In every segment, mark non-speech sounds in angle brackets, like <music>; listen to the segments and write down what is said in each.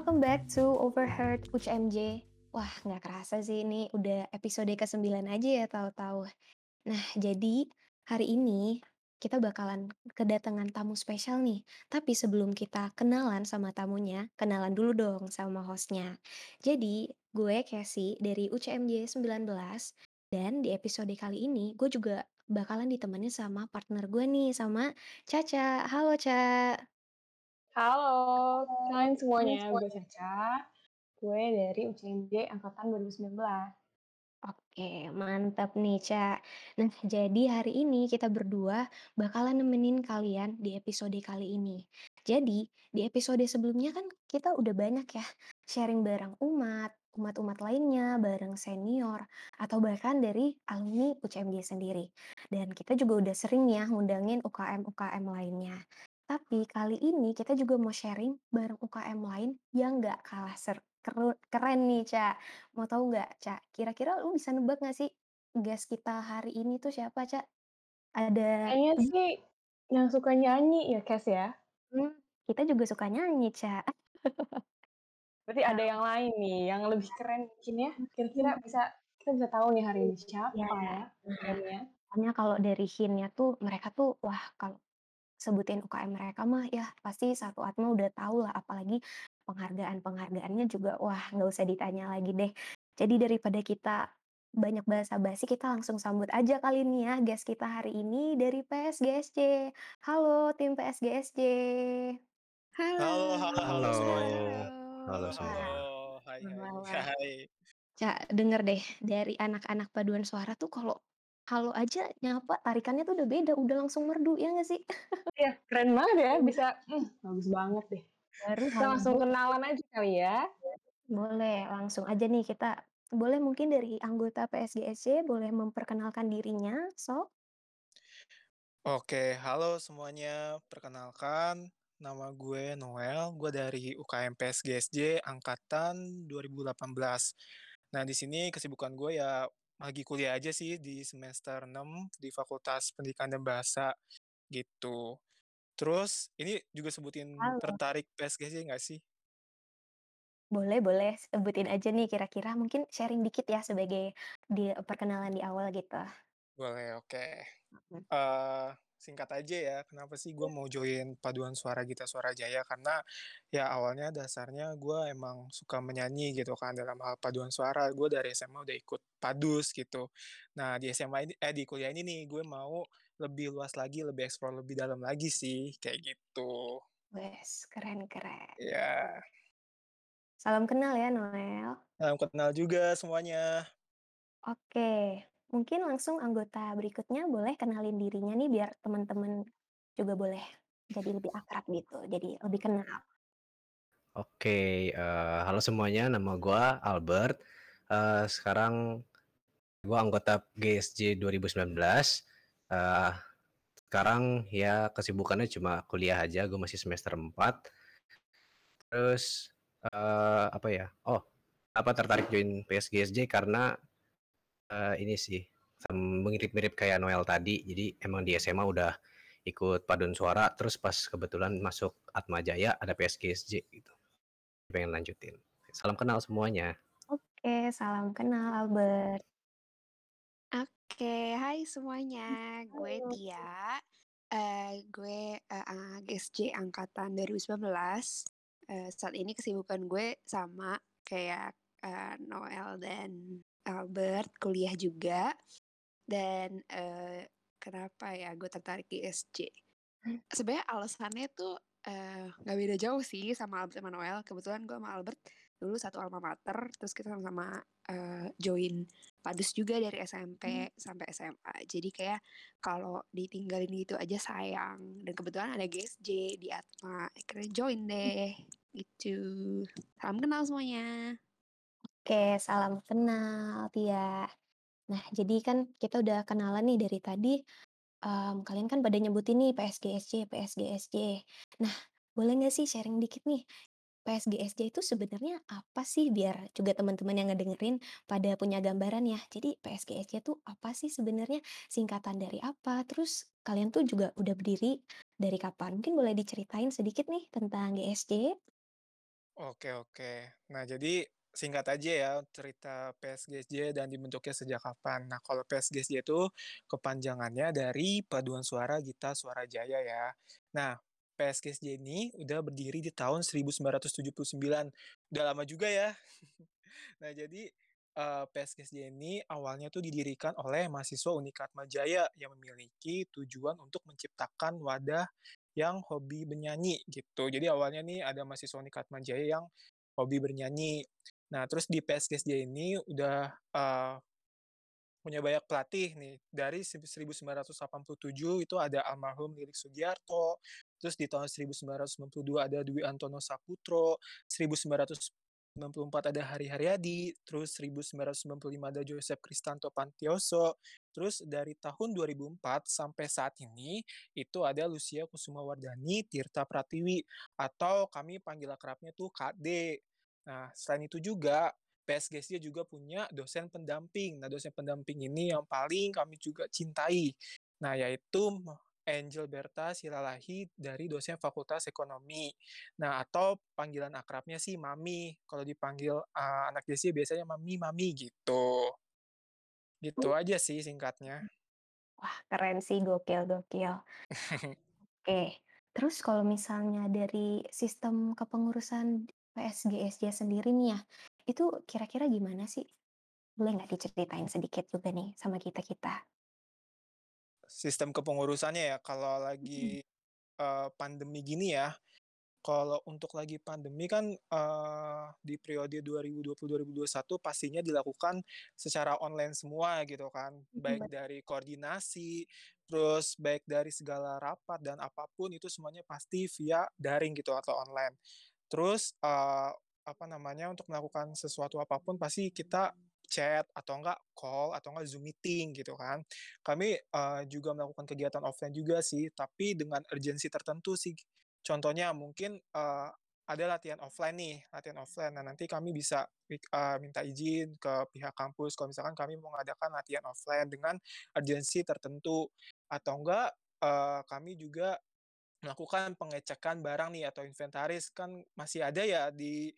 Welcome back to Overheard UCMJ. Wah, nggak kerasa sih ini udah episode ke-9 aja ya tahu-tahu. Nah, jadi hari ini kita bakalan kedatangan tamu spesial nih. Tapi sebelum kita kenalan sama tamunya, kenalan dulu dong sama hostnya. Jadi, gue Casey dari UCMJ 19 dan di episode kali ini gue juga bakalan ditemenin sama partner gue nih, sama Caca. Halo, Ca. Halo, Halo semuanya, gue. Caca. Gue dari UCMJ angkatan 2019. Oke, mantap nih, Ca. Nah, jadi hari ini kita berdua bakalan nemenin kalian di episode kali ini. Jadi, di episode sebelumnya kan kita udah banyak ya sharing bareng umat, umat-umat lainnya, bareng senior, atau bahkan dari alumni UCMJ sendiri. Dan kita juga udah sering ya ngundangin UKM-UKM lainnya. Tapi kali ini kita juga mau sharing bareng UKM lain yang nggak kalah ser keru keren nih, Ca. Mau tahu nggak, Ca, kira-kira lu bisa nebak nggak sih guest kita hari ini tuh siapa, Ca? Ada Kayaknya sih yang suka nyanyi ya, Kes ya? mmm, kita juga suka nyanyi, Ca. Berarti ada yang lain nih, yang lebih keren mungkin ya? Kira-kira bisa kita bisa tahu nih hari ini Iya, siapa ya nah, pokoknya kalau dari hint-nya tuh mereka tuh wah kalau sebutin UKM mereka mah ya pasti satu atma udah tahu lah, apalagi penghargaan-penghargaannya juga wah nggak usah ditanya lagi deh. Jadi daripada kita banyak basa-basi, kita langsung sambut aja kali ini ya guest kita hari ini dari PSGSJ. Halo tim PSGSJ. Halo Halo halo halo halo semuanya. halo. Halo Halo semua. halo. Wah, Hai hai wah hai. wah. Hai. Ca, denger deh dari anak-anak paduan suara tuh kalau halo aja nyapa tarikannya tuh udah beda, udah langsung merdu, ya nggak sih? <laughs> Iya, keren banget ya, bisa mmm, bagus banget deh. Baru Kita halo langsung kenalan aja kali ya? Boleh, langsung aja nih kita boleh mungkin dari anggota PSGSJ boleh memperkenalkan dirinya, sok? Oke, halo semuanya. Perkenalkan, nama gue Noel, gue dari UKM PSGSJ angkatan 2018. Nah, di sini kesibukan gue ya lagi kuliah aja sih di semester 6 di Fakultas Pendidikan dan Bahasa gitu. Terus ini juga sebutin Halo. tertarik PSGSJ nggak sih? Boleh boleh, sebutin aja nih kira-kira mungkin sharing dikit ya sebagai di perkenalan di awal gitu. Boleh, oke. Mhm. Eee, singkat aja ya, kenapa sih gue mau join paduan suara Gita Suara Jaya, karena ya awalnya dasarnya gue emang suka menyanyi gitu kan dalam hal paduan suara, gue dari SMA udah ikut padus gitu. Nah di SMA ini eh, di kuliah ini nih gue mau lebih luas lagi, lebih explore lebih dalam lagi sih, kayak gitu. Wes, keren keren. Iya. Salam kenal ya, Noel. Salam kenal juga semuanya. Oke, mungkin langsung anggota berikutnya boleh kenalin dirinya nih biar teman-teman juga boleh jadi lebih akrab gitu, jadi lebih kenal. Oke, eee, halo semuanya, nama gua Albert. Eee, sekarang gua anggota GSJ 2019. Eee, sekarang ya kesibukannya cuma kuliah aja, gue masih semester 4. Terus, eee, apa ya, oh, apa tertarik join PSGSJ karena, eee, ini sih, mirip-mirip kayak Noel tadi. Jadi emang di SMA udah ikut paduan suara, terus pas kebetulan masuk Atmajaya ada PSGSJ gitu. Pengen lanjutin. Salam kenal semuanya. Oke, salam kenal Albert. Oke, hai semuanya, gue Halo. Tia. Eee, gue, eee, GSJ angkatan 2019. Eee, saat ini kesibukan gue sama kayak, eee, Noel dan Albert, kuliah juga. Dan, eee, kenapa ya gue tertarik? Mmm. Sebenarnya alasannya tuh, eee, nggak beda jauh sih sama Albert sama Noel. Kebetulan gue sama Albert dulu satu alma mater, terus kita sama-sama, eee, join padus juga dari. SMP sampai SMA. Jadi kayak kalau ditinggalin gitu aja sayang. Dan kebetulan ada GSJ di Atma, akhirnya join deh, gitu. Salam kenal semuanya. Oke, salam kenal Tia. Nah, jadi kan kita udah kenalan nih dari tadi, mmm, kalian kan pada nyebutin nih PSGSJ PSGSJ. Nah, boleh nggak sih sharing dikit nih, PSGSJ itu sebenarnya apa sih? Biar juga teman-teman yang ngedengerin pada punya gambaran ya. Jadi PSGSJ itu apa sih sebenarnya? Singkatan dari apa? Terus kalian tuh juga udah berdiri dari kapan? Mungkin boleh diceritain sedikit nih tentang GSJ? Oke oke. Nah, jadi singkat aja ya cerita PSGSJ dan dibentuknya sejak kapan. Nah, kalau PSGSJ itu kepanjangannya dari Paduan Suara Gita Suara Jaya ya. Nah, PSGSJ ini udah berdiri di tahun 1979. Udah lama juga ya. <laughs> Nah, jadi uh, PSGSJ ini awalnya tuh didirikan oleh mahasiswa Unikat Majaya yang memiliki tujuan untuk menciptakan wadah yang hobi bernyanyi gitu. Jadi awalnya nih ada mahasiswa Unikat Majaya yang hobi bernyanyi. Nah, terus di PSGSJ ini udah uh, punya banyak pelatih nih. Dari 1987 itu ada almarhum Lilik Sugiarto, terus di tahun 1992 ada Dwi Antono Saputro, 1994 ada Hari Haryadi, terus 1995 ada Joseph Kristanto Pantioso, terus dari tahun 2004 sampai saat ini itu ada Lucia Kusuma Wardani Tirta Pratiwi atau kami panggil akrabnya tuh KD. Nah, selain itu juga PSGSD juga punya dosen pendamping. Nah, dosen pendamping ini yang paling kami juga cintai. Nah, yaitu Angel Berta Silalahi dari dosen Fakultas Ekonomi. Nah, atau panggilan akrabnya sih Mami. Kalau dipanggil uh, anak JC biasanya Mami, Mami gitu. Gitu uh. aja sih singkatnya. Wah, keren sih, gokil, gokil. <laughs> Oke, terus kalau misalnya dari sistem kepengurusan PSGSJ sendiri nih ya, itu kira-kira gimana sih? Boleh nggak diceritain sedikit juga nih sama kita-kita? Sistem kepengurusannya ya, kalau lagi uh, pandemi gini ya, kalau untuk lagi pandemi kan uh, di periode 2020-2021 pastinya dilakukan secara online semua gitu kan, baik dari koordinasi, terus baik dari segala rapat dan apa pun itu semuanya pasti via daring gitu atau online. Terus uh, apa namanya untuk melakukan sesuatu apa pun pasti kita chat atau enggak call atau enggak zoom meeting gitu kan. Kami uh, juga melakukan kegiatan offline juga sih, tapi dengan urgensi tertentu sih. Contohnya mungkin uh, ada latihan offline nih, latihan offline. Nah, nanti kami bisa uh, minta izin ke pihak kampus kalau misalkan kami mengadakan latihan offline dengan urgensi tertentu atau enggak uh, kami juga melakukan pengecekan barang nih atau inventaris kan masih ada ya di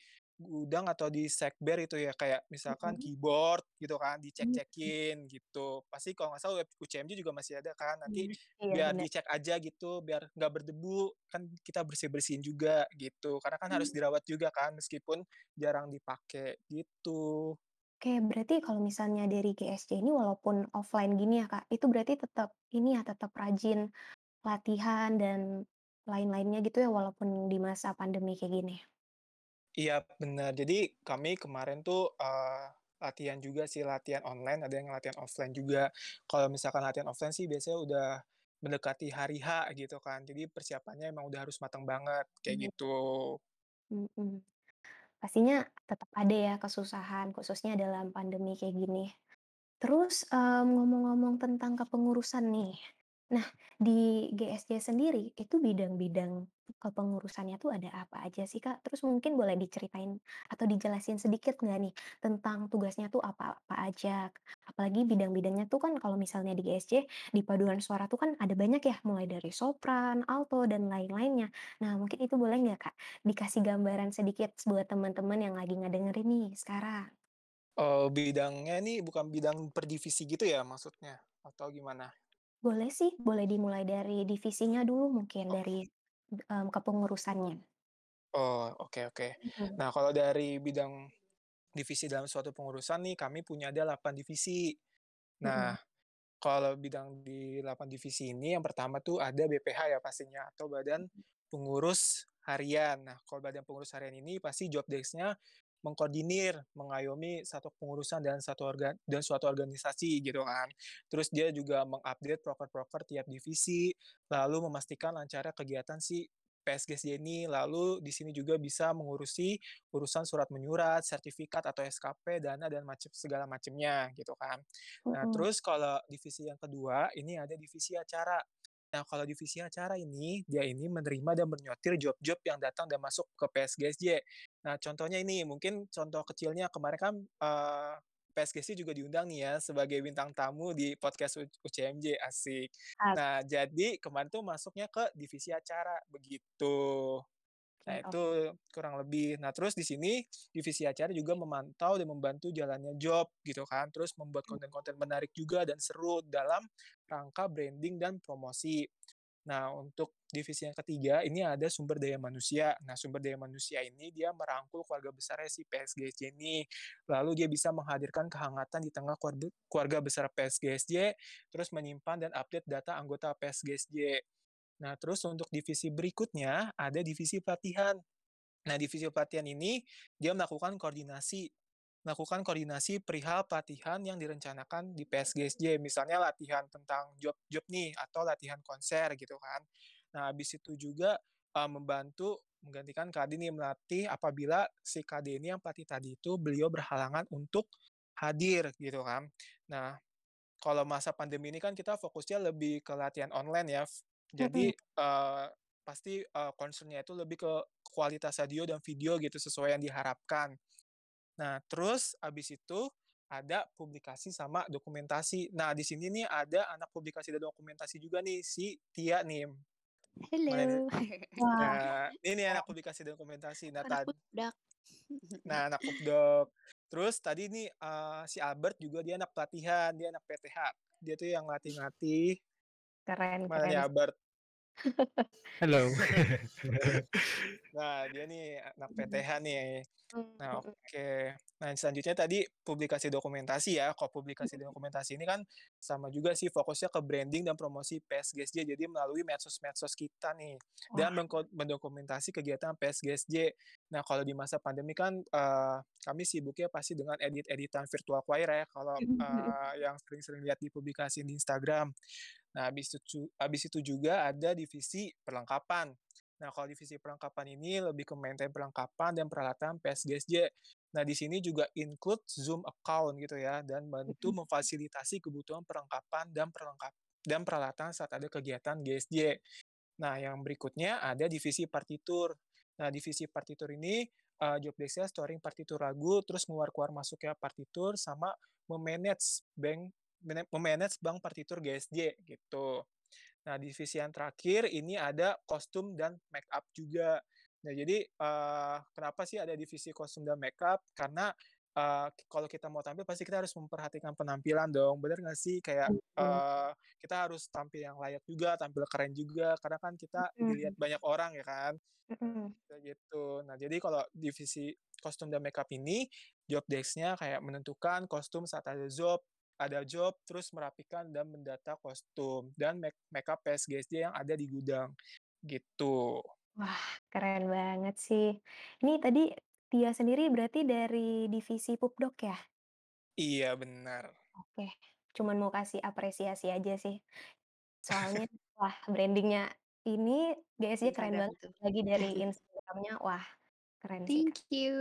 gudang atau di sekber itu ya kayak misalkan mm-hmm. keyboard gitu kan dicek-cekin gitu pasti kalau nggak salah web UCMJ juga masih ada kan nanti mm-hmm. biar bener. dicek aja gitu biar nggak berdebu kan kita bersih bersihin juga gitu karena kan mm-hmm. harus dirawat juga kan meskipun jarang dipakai gitu Oke, berarti kalau misalnya dari GSC ini walaupun offline gini ya kak, itu berarti tetap ini ya tetap rajin latihan dan lain-lainnya gitu ya walaupun di masa pandemi kayak gini? Iya benar. Jadi kami kemarin tuh uh, latihan juga sih latihan online, ada yang latihan offline juga. Kalau misalkan latihan offline sih biasanya udah mendekati hari H gitu kan. Jadi persiapannya emang udah harus matang banget kayak hmm. gitu. Hmm. Pastinya tetap ada ya kesusahan khususnya dalam pandemi kayak gini. Terus um, ngomong-ngomong tentang kepengurusan nih. Nah, di GSJ sendiri itu bidang-bidang kepengurusannya tuh ada apa aja sih, Kak? Terus mungkin boleh diceritain atau dijelasin sedikit nggak nih tentang tugasnya tuh apa-apa aja? Apalagi bidang-bidangnya tuh kan kalau misalnya di GSJ, di paduan suara tuh kan ada banyak ya, mulai dari sopran, alto, dan lain-lainnya. Nah, mungkin itu boleh nggak, Kak, dikasih gambaran sedikit buat teman-teman yang lagi ngedengerin nih sekarang? Oh, bidangnya nih bukan bidang per divisi gitu ya maksudnya? Atau gimana? Boleh sih, boleh dimulai dari divisinya dulu mungkin, oh. dari, um, kepengurusannya. Oh, oke oke. Nah, kalau dari bidang divisi dalam suatu pengurusan nih, kami punya ada 8 divisi. Nah, hmm. kalau bidang di 8 divisi ini, yang pertama tuh ada BPH ya pastinya, atau Badan Pengurus Harian. Nah, kalau Badan Pengurus Harian ini pasti job desk-nya mengkoordinir, mengayomi satu pengurusan dan satu organ dan suatu organisasi gitu kan. Terus dia juga mengupdate proker-proker tiap divisi, lalu memastikan lancarnya kegiatan si PSGSD ini, lalu di sini juga bisa mengurusi urusan surat menyurat, sertifikat atau SKP, dana dan macam segala macamnya gitu kan. Nah, terus kalau divisi yang kedua ini ada divisi acara. Nah, kalau divisi acara ini, dia ini menerima dan menyotir job-job yang datang dan masuk ke PSGSJ. Nah, contohnya ini, mungkin contoh kecilnya kemarin kan uh, eh, PSGSJ juga diundang nih ya sebagai bintang tamu di podcast UCMJ asik. Nah, jadi kemarin tuh masuknya ke divisi acara begitu. Nah, itu kurang lebih. Nah, terus di sini divisi acara juga memantau dan membantu jalannya job gitu kan. Terus membuat konten-konten menarik juga dan seru dalam rangka branding dan promosi. Nah, untuk divisi yang ketiga ini ada sumber daya manusia. Nah, sumber daya manusia ini dia merangkul keluarga besar si PSGSJ ini. Lalu dia bisa menghadirkan kehangatan di tengah keluarga, keluarga besar PSGSJ, terus menyimpan dan update data anggota PSGSJ. Nah, terus untuk divisi berikutnya ada divisi pelatihan. Nah, divisi pelatihan ini dia melakukan koordinasi melakukan koordinasi perihal pelatihan yang direncanakan di PSGSJ, misalnya latihan tentang job-job nih atau latihan konser gitu kan. Nah, habis itu juga uh, membantu menggantikan KD nih melatih apabila si KD ini yang pelatih tadi itu beliau berhalangan untuk hadir gitu kan. Nah, kalau masa pandemi ini kan kita fokusnya lebih ke latihan online ya. Jadi uh, pasti uh, concernnya itu lebih ke kualitas audio dan video gitu sesuai yang diharapkan. Nah, terus abis itu ada publikasi sama dokumentasi. Nah, di sini nih ada anak publikasi dan dokumentasi juga nih si Tia nih. <laughs> Halo. Nah, ini anak publikasi dan dokumentasi. Nah, anak tadi. <laughs> Nah, anak pupdok. Terus tadi nih uh, si Albert juga dia anak pelatihan, dia anak PTH. Dia tuh yang latih-latih. Keren, Mana keren. Albert? Halo. <laughs> nah, dia nih anak PTH nih. Nah, Mhm. oke. Nah, selanjutnya tadi publikasi dokumentasi ya. Kalau publikasi dokumentasi ini kan sama juga sih fokusnya ke branding dan promosi PSGSJ. Jadi melalui medsos-medsos kita nih dan Wah. mengko- mendokumentasi kegiatan PSGSJ. Nah, kalau di masa pandemi kan eh, kami sibuknya pasti dengan edit-editan virtual choir ya. Kalau eh, yang sering-sering lihat di publikasi di Instagram. Nah, habis itu, habis itu juga ada divisi perlengkapan. Nah, kalau divisi perlengkapan ini lebih ke maintain perlengkapan dan peralatan PSGSJ. Nah, di sini juga include Zoom account gitu ya, dan bantu memfasilitasi kebutuhan perlengkapan dan perlengkap dan peralatan saat ada kegiatan GSJ. Nah, yang berikutnya ada divisi partitur. Nah, divisi partitur ini uh, job desk-nya storing partitur lagu, terus keluar-keluar masuknya partitur, sama memanage bank memanage bank partitur GSJ gitu. Nah, divisi yang terakhir ini ada kostum dan make up juga. Nah, jadi uh, kenapa sih ada divisi kostum dan make up? Karena uh, kalau kita mau tampil pasti kita harus memperhatikan penampilan dong. Bener nggak sih? Kayak uh, kita harus tampil yang layak juga, tampil keren juga. Karena kan kita dilihat banyak orang ya kan. Gitu. Nah, jadi kalau divisi kostum dan make up ini job desk-nya kayak menentukan kostum saat ada job, ada job, terus merapikan dan mendata kostum dan make makeup PSGSD yang ada di gudang gitu. Wah, keren banget sih. Ini tadi Tia sendiri berarti dari divisi Pupdok ya? Iya, benar. Oke, cuman mau kasih apresiasi aja sih. Soalnya wah brandingnya ini GSJ keren Instagram banget. Lagi dari <laughs> Instagramnya wah keren sih. Thank you.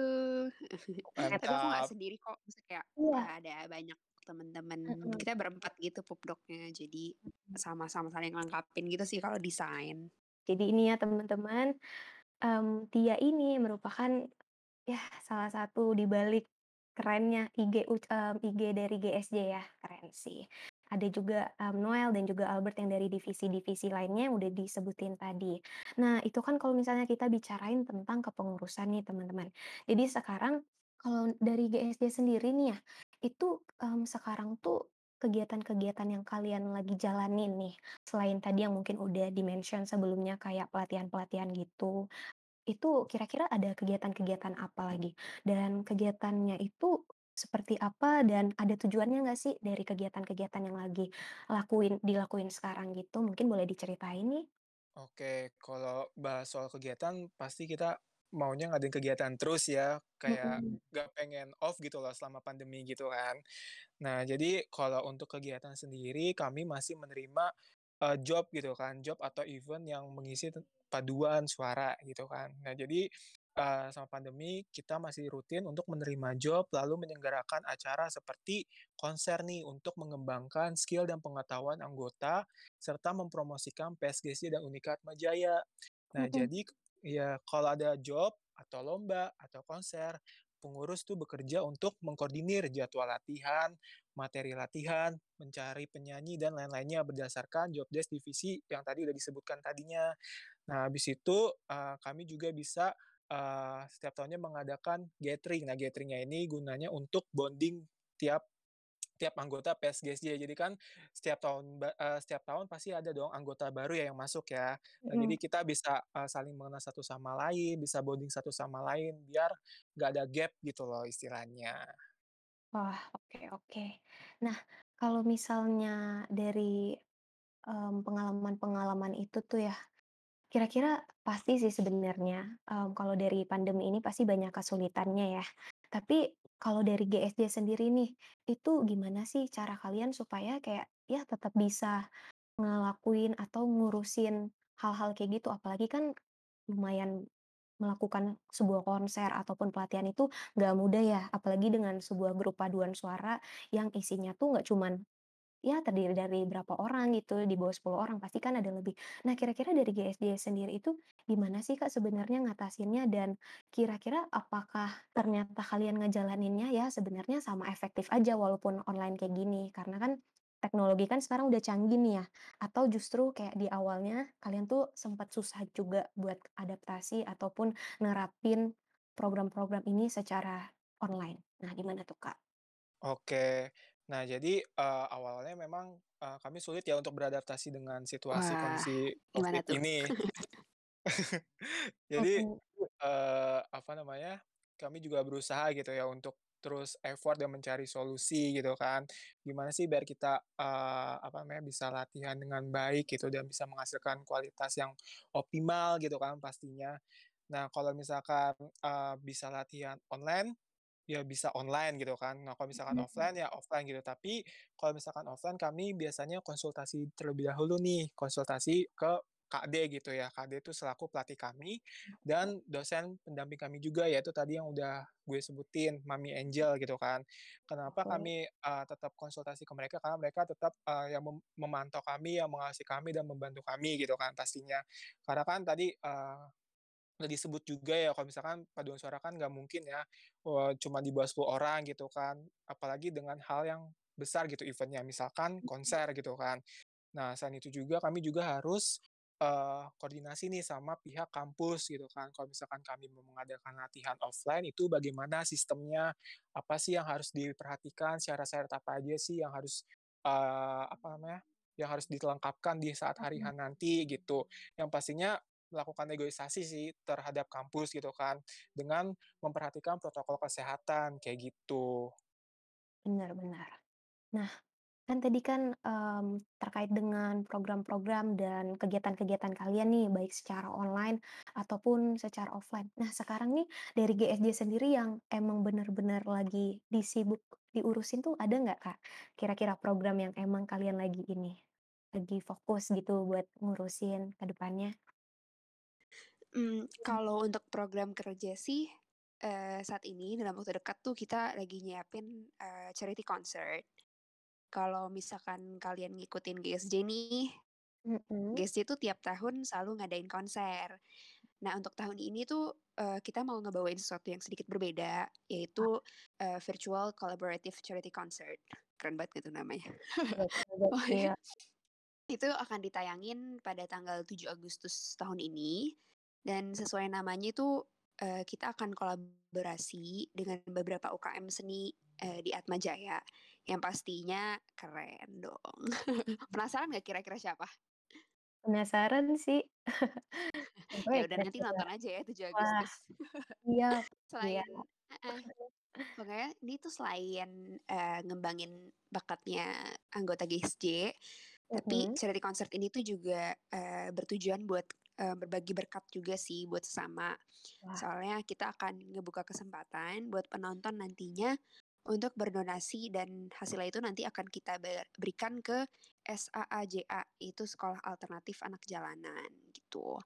<laughs> Tapi aku nggak sendiri kok. Maksudnya kayak Iya. uh, ada banyak teman-teman. Kita berempat gitu pupdoknya. Jadi sama-sama saling lengkapin gitu sih kalau desain. Jadi ini ya teman-teman, em, Tia ini merupakan ya salah satu di balik kerennya IG em, IG dari GSJ ya, keren sih. Ada juga em, Noel dan juga Albert yang dari divisi-divisi lainnya yang udah disebutin tadi. Nah, itu kan kalau misalnya kita bicarain tentang kepengurusan nih teman-teman. Jadi sekarang kalau dari GSJ sendiri nih ya, itu em, sekarang tuh kegiatan-kegiatan yang kalian lagi jalanin nih, selain tadi yang mungkin udah di-mention sebelumnya kayak pelatihan-pelatihan gitu, itu kira-kira ada kegiatan-kegiatan apa lagi? Dan kegiatannya itu seperti apa dan ada tujuannya nggak sih dari kegiatan-kegiatan yang lagi lakuin dilakuin sekarang gitu? Mungkin boleh diceritain nih? Oke, kalau bahas soal kegiatan pasti kita maunya ngadain kegiatan terus ya, kayak nggak pengen off gitu loh selama pandemi gitu kan. Nah, jadi kalau untuk kegiatan sendiri kami masih menerima uh, job gitu kan, job atau event yang mengisi paduan suara gitu kan. Nah, jadi uh, sama pandemi kita masih rutin untuk menerima job lalu menyelenggarakan acara seperti konser nih untuk mengembangkan skill dan pengetahuan anggota serta mempromosikan PSGC dan Unikat Majaya. Nah, Mhm. jadi ya kalau ada job atau lomba atau konser, pengurus tuh bekerja untuk mengkoordinir jadwal latihan, materi latihan, mencari penyanyi dan lain-lainnya berdasarkan job desk divisi yang tadi udah disebutkan tadinya. Nah, habis itu, eee, kami juga bisa, eee, setiap tahunnya mengadakan gathering. Nah, gathering-nya ini gunanya untuk bonding tiap tiap anggota PSGSJ. Jadi kan setiap tahun eee, setiap tahun pasti ada dong anggota baru ya yang masuk ya. Nah, jadi Mhm. kita bisa, eee, saling mengenal satu sama lain, bisa bonding satu sama lain, biar nggak ada gap gitu loh istilahnya. Wah, oke oke. Nah, kalau misalnya dari, mmm, pengalaman-pengalaman itu tuh ya, kira-kira pasti sih sebenarnya, mmm, kalau dari pandemi ini pasti banyak kesulitannya ya. Tapi kalau dari GSJ sendiri nih, itu gimana sih cara kalian supaya kayak, ya tetap bisa ngelakuin atau ngurusin hal-hal kayak gitu? Apalagi kan lumayan melakukan sebuah konser ataupun pelatihan itu nggak mudah ya, apalagi dengan sebuah grup paduan suara yang isinya tuh nggak cuman Ya terdiri dari berapa orang gitu, di bawah 10 orang, pasti kan ada lebih. Nah, kira-kira dari GSJ sendiri itu gimana sih, Kak, sebenarnya ngatasinnya? Dan kira-kira apakah ternyata kalian ngejalaninnya ya sebenarnya sama efektif aja walaupun online kayak gini? Karena kan teknologi kan sekarang udah canggih nih ya, atau justru kayak di awalnya kalian tuh sempat susah juga buat adaptasi ataupun nerapin program-program ini secara online. Nah, gimana tuh, Kak? Oke. Nah, jadi, eee, awalnya memang, eee, kami sulit ya untuk beradaptasi dengan situasi Wah, kondisi Covid tuh? ini. <laughs> Jadi, eee, apa namanya, kami juga berusaha gitu ya untuk terus effort dan mencari solusi gitu kan. Gimana sih biar kita, eee, apa namanya, bisa latihan dengan baik gitu dan bisa menghasilkan kualitas yang optimal gitu kan pastinya. Nah, kalau misalkan, eee, bisa latihan online, ya bisa online gitu kan. Nah, kalau misalkan Mhm. offline, ya offline gitu. Tapi kalau misalkan offline kami biasanya konsultasi terlebih dahulu nih, konsultasi ke KD gitu ya. KD itu selaku pelatih kami dan dosen pendamping kami juga, yaitu tadi yang udah gue sebutin, Mami Angel gitu kan. Kenapa Oke. kami, eee, tetap konsultasi ke mereka, karena mereka tetap, eee, yang mem memantau kami, yang mengawasi kami dan membantu kami gitu kan pastinya. Karena kan tadi, eee Udah disebut juga ya kalau misalkan paduan suara kan nggak mungkin ya, cuma di bawah 10 orang gitu kan, apalagi dengan hal yang besar gitu event-nya, misalkan konser gitu kan. Nah, selain itu juga kami juga harus, eee, koordinasi nih sama pihak kampus gitu kan. Kalau misalkan kami mau mengadakan latihan offline itu bagaimana sistemnya, apa sih yang harus diperhatikan, syarat-syarat apa aja sih yang harus, eee, apa namanya, yang harus dilengkapkan di saat hari H Mhm. nanti gitu. Yang pastinya melakukan negosiasi sih terhadap kampus gitu kan, dengan memperhatikan protokol kesehatan, kayak gitu. Benar benar. Nah, kan tadi kan, mmm, terkait dengan program-program dan kegiatan-kegiatan kalian nih, baik secara online ataupun secara offline. Nah, sekarang nih dari GSJ sendiri yang emang bener-bener lagi disibuk diurusin tuh ada nggak, Kak? Kira-kira program yang emang kalian lagi ini, lagi fokus gitu buat ngurusin ke depannya? Mmm, kalau untuk program kerja sih, eee, saat ini dalam waktu dekat tuh kita lagi nyiapin, eee, charity concert. Kalau misalkan kalian ngikutin GSJ nih, Mhm. GSJ tuh tiap tahun selalu ngadain konser. Nah, untuk tahun ini tuh, eee, kita mau ngebawain sesuatu yang sedikit berbeda, yaitu, eee, virtual collaborative charity concert. Keren banget gitu namanya. Pokoknya <laughs> gokil. itu akan ditayangin pada tanggal 7 Agustus tahun ini, dan sesuai namanya itu, eee, kita akan kolaborasi dengan beberapa UKM seni, eee, di Atmajaya, yang pastinya keren dong. <laughs> Penasaran nggak kira-kira siapa? Penasaran sih. <laughs> Ya udah nanti nonton aja ya 7 wah, Agustus. siap. <laughs> Selain heeh, pokoknya ini tuh selain, eee, ngembangin bakatnya anggota GSJ, tapi Mhm. charity concert ini tuh juga, eee, bertujuan buat, eee, berbagi berkat juga sih buat sesama. Wah, Soalnya kita akan ngebuka kesempatan buat penonton nantinya untuk berdonasi dan hasilnya itu nanti akan kita ber berikan ke SAAJA, itu Sekolah Alternatif Anak Jalanan, gitu.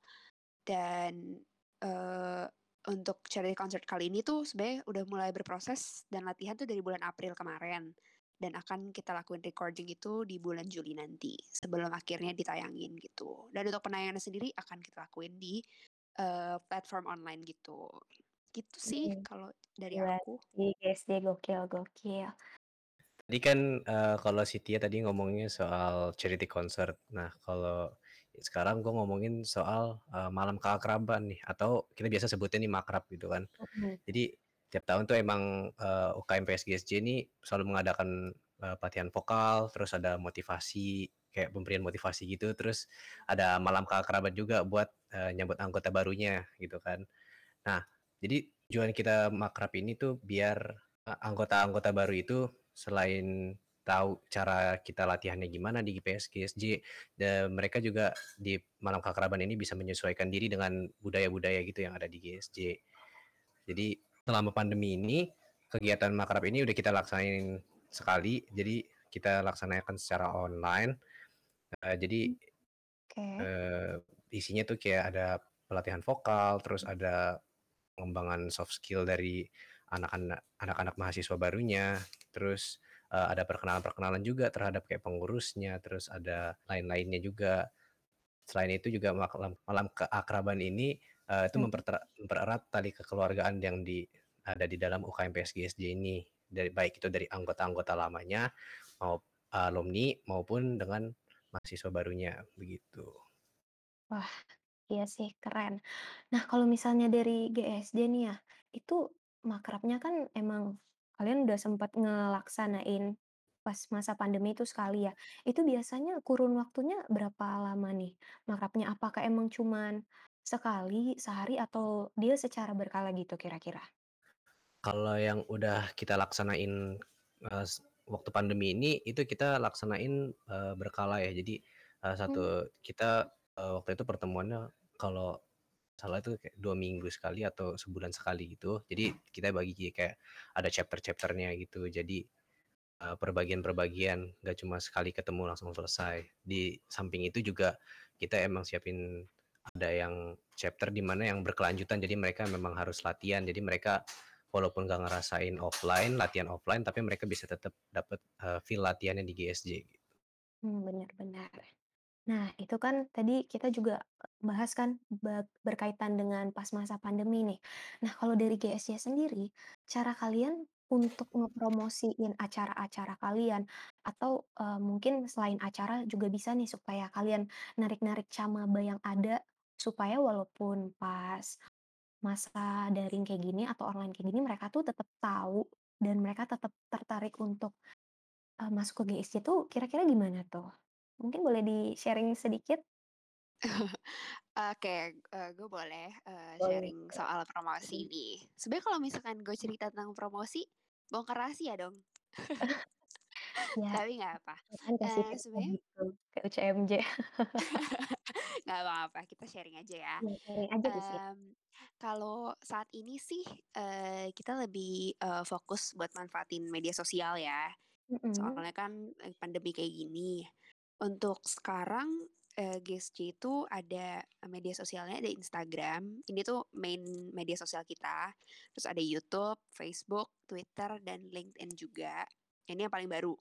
Dan, eee, untuk charity concert kali ini tuh sebenarnya udah mulai berproses dan latihan tuh dari bulan April kemarin, dan akan kita lakuin recording itu di bulan Juli nanti, sebelum akhirnya ditayangin gitu. Dan untuk penayangannya sendiri akan kita lakuin di, eee, platform online gitu. Gitu sih mmm, kalau dari gila aku. sih GSD gokil gokil. Tadi kan, eee, kalau si Tia tadi ngomongnya soal charity concert. Nah, kalau Sekarang gue ngomongin soal, eee, malam keakraban nih atau kita biasa sebutnya nih makrab gitu kan. Mhm. Jadi tiap tahun tuh emang, eee, UKM PSG ini selalu mengadakan, eee, pelatihan vokal, terus ada motivasi, kayak pemberian motivasi gitu, terus ada malam keakraban juga buat, eee, nyambut anggota barunya gitu kan. Nah, jadi tujuan kita makrab ini tuh biar, anggota-anggota baru itu selain tahu cara kita latihannya gimana di IPS GSJ, dan mereka juga di malam keakraban ini bisa menyesuaikan diri dengan budaya-budaya gitu yang ada di GSJ. Jadi selama pandemi ini, kegiatan makrab ini udah kita laksanain sekali, jadi kita laksanakan secara online. Eee, jadi Mmm. Oke. eee, isinya tuh kayak ada pelatihan vokal, terus ada pengembangan soft skill dari anak-anak anak-anak mahasiswa barunya, terus, eee, ada perkenalan-perkenalan juga terhadap kayak pengurusnya, terus ada lain-lainnya juga. Selain itu juga malam malam keakraban ini, eee, itu mempertera mempererat tali kekeluargaan yang di ada di dalam UKM PS GSJ ini, dari baik itu dari anggota-anggota lamanya, mau alumni maupun dengan mahasiswa barunya, begitu. Wah, iya sih keren. Nah kalau misalnya dari GSJ nih ya, itu makrabnya kan emang kalian udah sempet ngelaksanain pas masa pandemi itu sekali ya. Itu biasanya kurun waktunya berapa lama nih makrabnya? Apakah emang cuman sekali, sehari, atau dia secara berkala gitu kira-kira? Kalau yang udah kita laksanain, eee, s waktu pandemi ini, itu kita laksanain, eee, berkala ya. Jadi, eee, Mmm. satu kita, eee, waktu itu pertemuannya kalau salah itu kayak 2 minggu sekali atau sebulan sekali gitu. Jadi kita bagi kayak ada chapter-chapter-nya gitu. Jadi, eee, perbagian-perbagian, nggak cuma sekali ketemu langsung selesai. Di samping itu juga kita emang siapin ada yang chapter di mana yang berkelanjutan, jadi mereka memang harus latihan. Jadi mereka walaupun nggak ngerasain offline, latihan offline, tapi mereka bisa tetap dapet, eee, feel latihannya di GSJ gitu. Bener bener. Nah itu kan tadi kita juga, bahas kan berkaitan dengan pas masa pandemi nih. Nah kalau dari GSJ sendiri, cara kalian untuk ngepromosiin acara-acara kalian atau, eee, mungkin selain acara juga bisa nih supaya kalian narik-narik camaba yang ada, supaya walaupun pas masa daring kayak gini atau online kayak gini, mereka tuh tetep tahu dan mereka tetep tertarik untuk, eee, masuk ke GSJ tuh kira-kira gimana tuh? Mungkin boleh di-sharing sedikit? <laughs> Oke, eee, gue boleh, eee, Boleh sharing soal promosi Mmm. nih. Sebenarnya kalau misalkan gue cerita tentang promosi, bongkar rahasia dong. <laughs> Ya, Tapi nggak apa, kan kasih eee, tips sebenarnya gitu, ke UCMJ. <laughs> nggak apa-apa, kita sharing aja ya. Iya, sharing aja. Mmm, kalau saat ini sih, eee, kita lebih, eee, fokus buat manfaatin media sosial ya. Mhm. Soalnya kan lagi pandemi kayak gini. Untuk sekarang, eee, GSJ itu ada media sosialnya, ada Instagram, ini tuh main media sosial kita, terus ada YouTube, Facebook, Twitter, dan LinkedIn juga. Ini yang paling baru.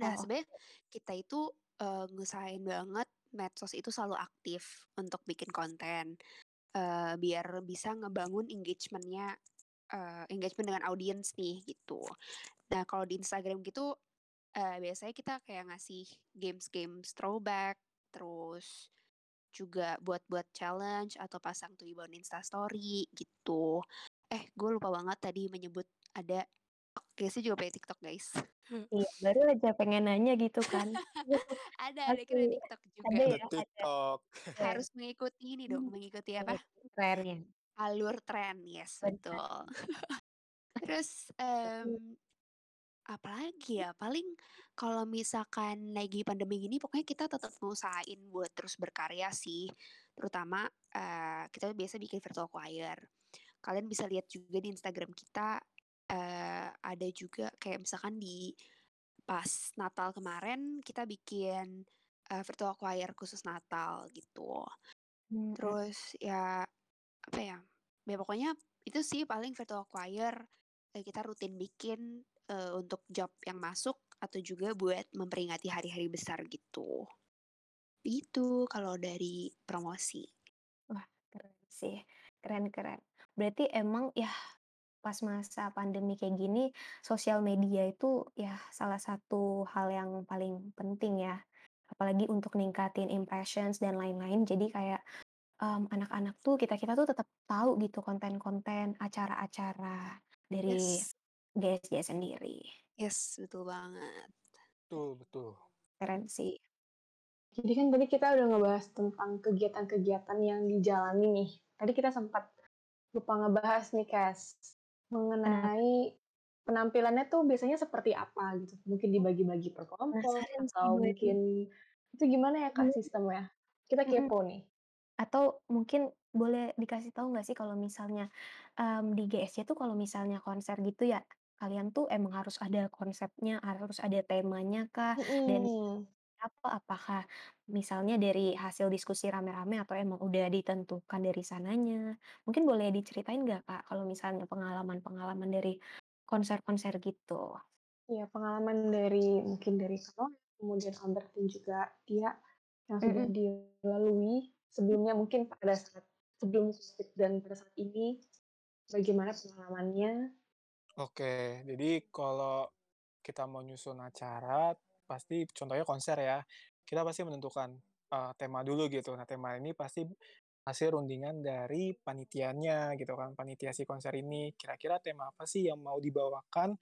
Nah Oh, sebenarnya kita itu, eee, ngusahain banget medsos itu selalu aktif untuk bikin konten, eee, biar bisa ngebangun engagement-nya, eee, engagement dengan audiens nih gitu. Nah kalau di Instagram gitu, eee, biasanya kita kayak ngasih games-games throwback, terus juga buat-buat challenge atau pasang Twibbon Instastory gitu. Eh gue lupa banget tadi menyebut ada GSJ juga punya TikTok guys. Iya, baru aja pengen nanya gitu kan. <laughs> Ada ada kita TikTok juga. Ada ya, ada. TikTok. Oke. Harus mengikuti ini dong, Mmm, mengikuti apa? trennya. Alur tren, yes betul. <laughs> Terus, mmm, apalagi ya, paling kalau misalkan lagi pandemi gini pokoknya kita tetap ngusahain buat terus berkarya sih. Terutama, eee, kita biasa bikin virtual choir. Kalian bisa lihat juga di Instagram kita, eee, ada juga kayak misalkan di pas Natal kemarin kita bikin, eee, virtual choir khusus Natal gitu. Mhm. Terus ya, apa ya, ya pokoknya itu sih paling virtual choir, eee, kita rutin bikin, eee, untuk job yang masuk atau juga buat memperingati hari-hari besar gitu. Itu kalau dari promosi. Wah, keren sih, keren keren. Berarti emang ya pas masa pandemi kayak gini, sosial media itu ya salah satu hal yang paling penting ya. apalagi untuk ningkatin impressions dan lain-lain. Jadi kayak, mmm, anak-anak tuh kita-kita tuh tetap tahu gitu konten-konten, acara-acara dari Yes. GSJ sendiri. Yes, betul banget. Betul, betul. Keren sih. Jadi kan tadi kita udah ngebahas tentang kegiatan-kegiatan yang dijalani nih. Tadi kita sempat lupa ngebahas nih, Kes, Kenapa? mengenai penampilannya tuh biasanya seperti apa gitu. Mungkin dibagi-bagi per kelompok Penasaran sih atau gue mungkin itu gimana ya, Kak, sistemnya? Kita Mhm. kepo nih. Atau mungkin boleh dikasih tahu nggak sih kalau misalnya, mmm, di GSJ tuh kalau misalnya konser gitu ya, kalian tuh emang harus ada konsepnya, harus ada temanya kah? Dan Mhm. Apa apakah misalnya dari hasil diskusi rame-rame atau emang udah ditentukan dari sananya? Mungkin boleh diceritain nggak, Kak, kalau misalnya pengalaman-pengalaman dari konser-konser gitu? Iya, pengalaman dari mungkin dari Noel, kemudian Albert dan juga Tia yang sudah Mhm. dilalui sebelumnya mungkin pada saat sebelum Covid dan pada saat ini, bagaimana pengalamannya? Oke, jadi kalau kita mau nyusun acara, pasti contohnya konser ya, kita pasti menentukan, eee, tema dulu gitu. Nah, tema ini pasti hasil rundingan dari panitianya gitu kan, panitia si konser ini, kira-kira tema apa sih yang mau dibawakan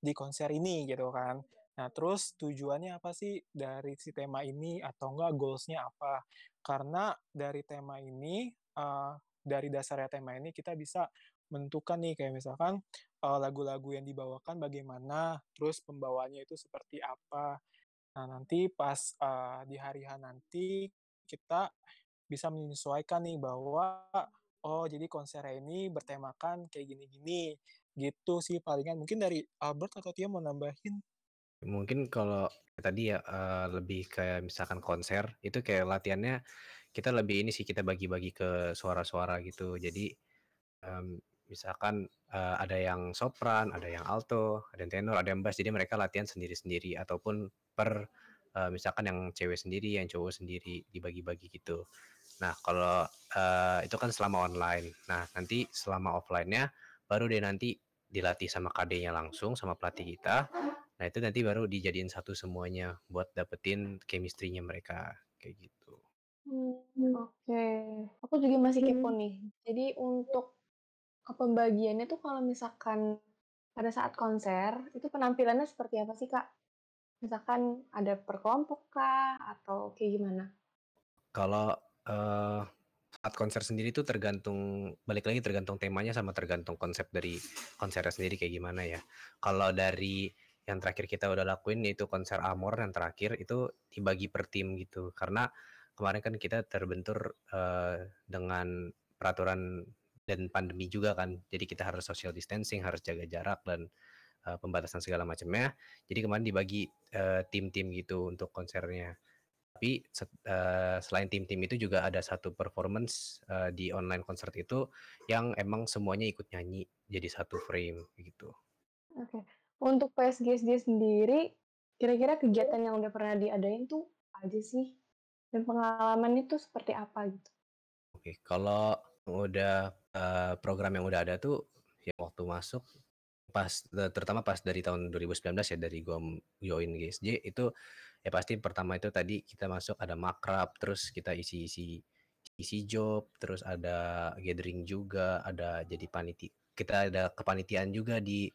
di konser ini gitu kan. Nah, terus tujuannya apa sih dari si tema ini atau enggak goals-nya apa. Karena dari tema ini, eee, dari dasarnya tema ini kita bisa menentukan nih kayak misalkan, eee, lagu-lagu yang dibawakan bagaimana, terus pembawaannya itu seperti apa. Nah, nanti pas, eee, di hari H nanti kita bisa menyesuaikan nih bahwa, oh jadi konsernya ini bertemakan kayak gini-gini, gitu sih palingan. Mungkin dari Albert atau Tia mau nambahin? Mungkin kalau tadi ya, eee, lebih kayak misalkan konser, itu kayak latihannya kita lebih ini sih, kita bagi-bagi ke suara-suara gitu. Jadi, mmm, misalkan, eee, ada yang sopran, ada yang alto, ada yang tenor, ada yang bass, jadi mereka latihan sendiri-sendiri ataupun per, eee, misalkan yang cewek sendiri, yang cowok sendiri, dibagi-bagi gitu. Nah, kalau, eee, itu kan selama online. Nah, nanti selama offline-nya baru deh nanti dilatih sama KD-nya langsung, sama pelatih kita. Nah, itu nanti baru dijadiin satu semuanya buat dapetin chemistry-nya mereka, kayak gitu. Mmm, oke. Aku juga masih kepo nih. Jadi untuk pembagiannya tuh kalau misalkan pada saat konser, itu penampilannya seperti apa sih, Kak? Misalkan ada per kelompok kah atau kayak gimana? Kalau, eee, saat konser sendiri tuh tergantung balik lagi tergantung temanya sama tergantung konsep dari konsernya sendiri kayak gimana ya. Kalau dari yang terakhir kita udah lakuin yaitu konser Amor yang terakhir, itu dibagi per tim gitu. Karena kemarin kan kita terbentur, eee, dengan peraturan dan pandemi juga kan. Jadi kita harus social distancing, harus jaga jarak dan, eee, pembatasan segala macamnya. Jadi kemarin dibagi, eee, tim-tim gitu untuk konsernya. Tapi eee, selain tim-tim itu juga ada satu performance, eee, di online concert itu yang emang semuanya ikut nyanyi, jadi satu frame, gitu. Oke. Untuk PSGSJ sendiri, kira-kira kegiatan yang udah pernah diadain tuh apa aja sih? Dan pengalamannya tuh seperti apa gitu? Oke, kalau udah, eee, program yang udah ada tuh, ya waktu masuk pas eee, terutama pas dari tahun 2019 ya, dari gua join GSJ itu, ya pasti pertama itu tadi kita masuk ada makrab, terus kita isi-isi isi job, terus ada gathering juga, ada jadi paniti kita ada kepanitiaan juga di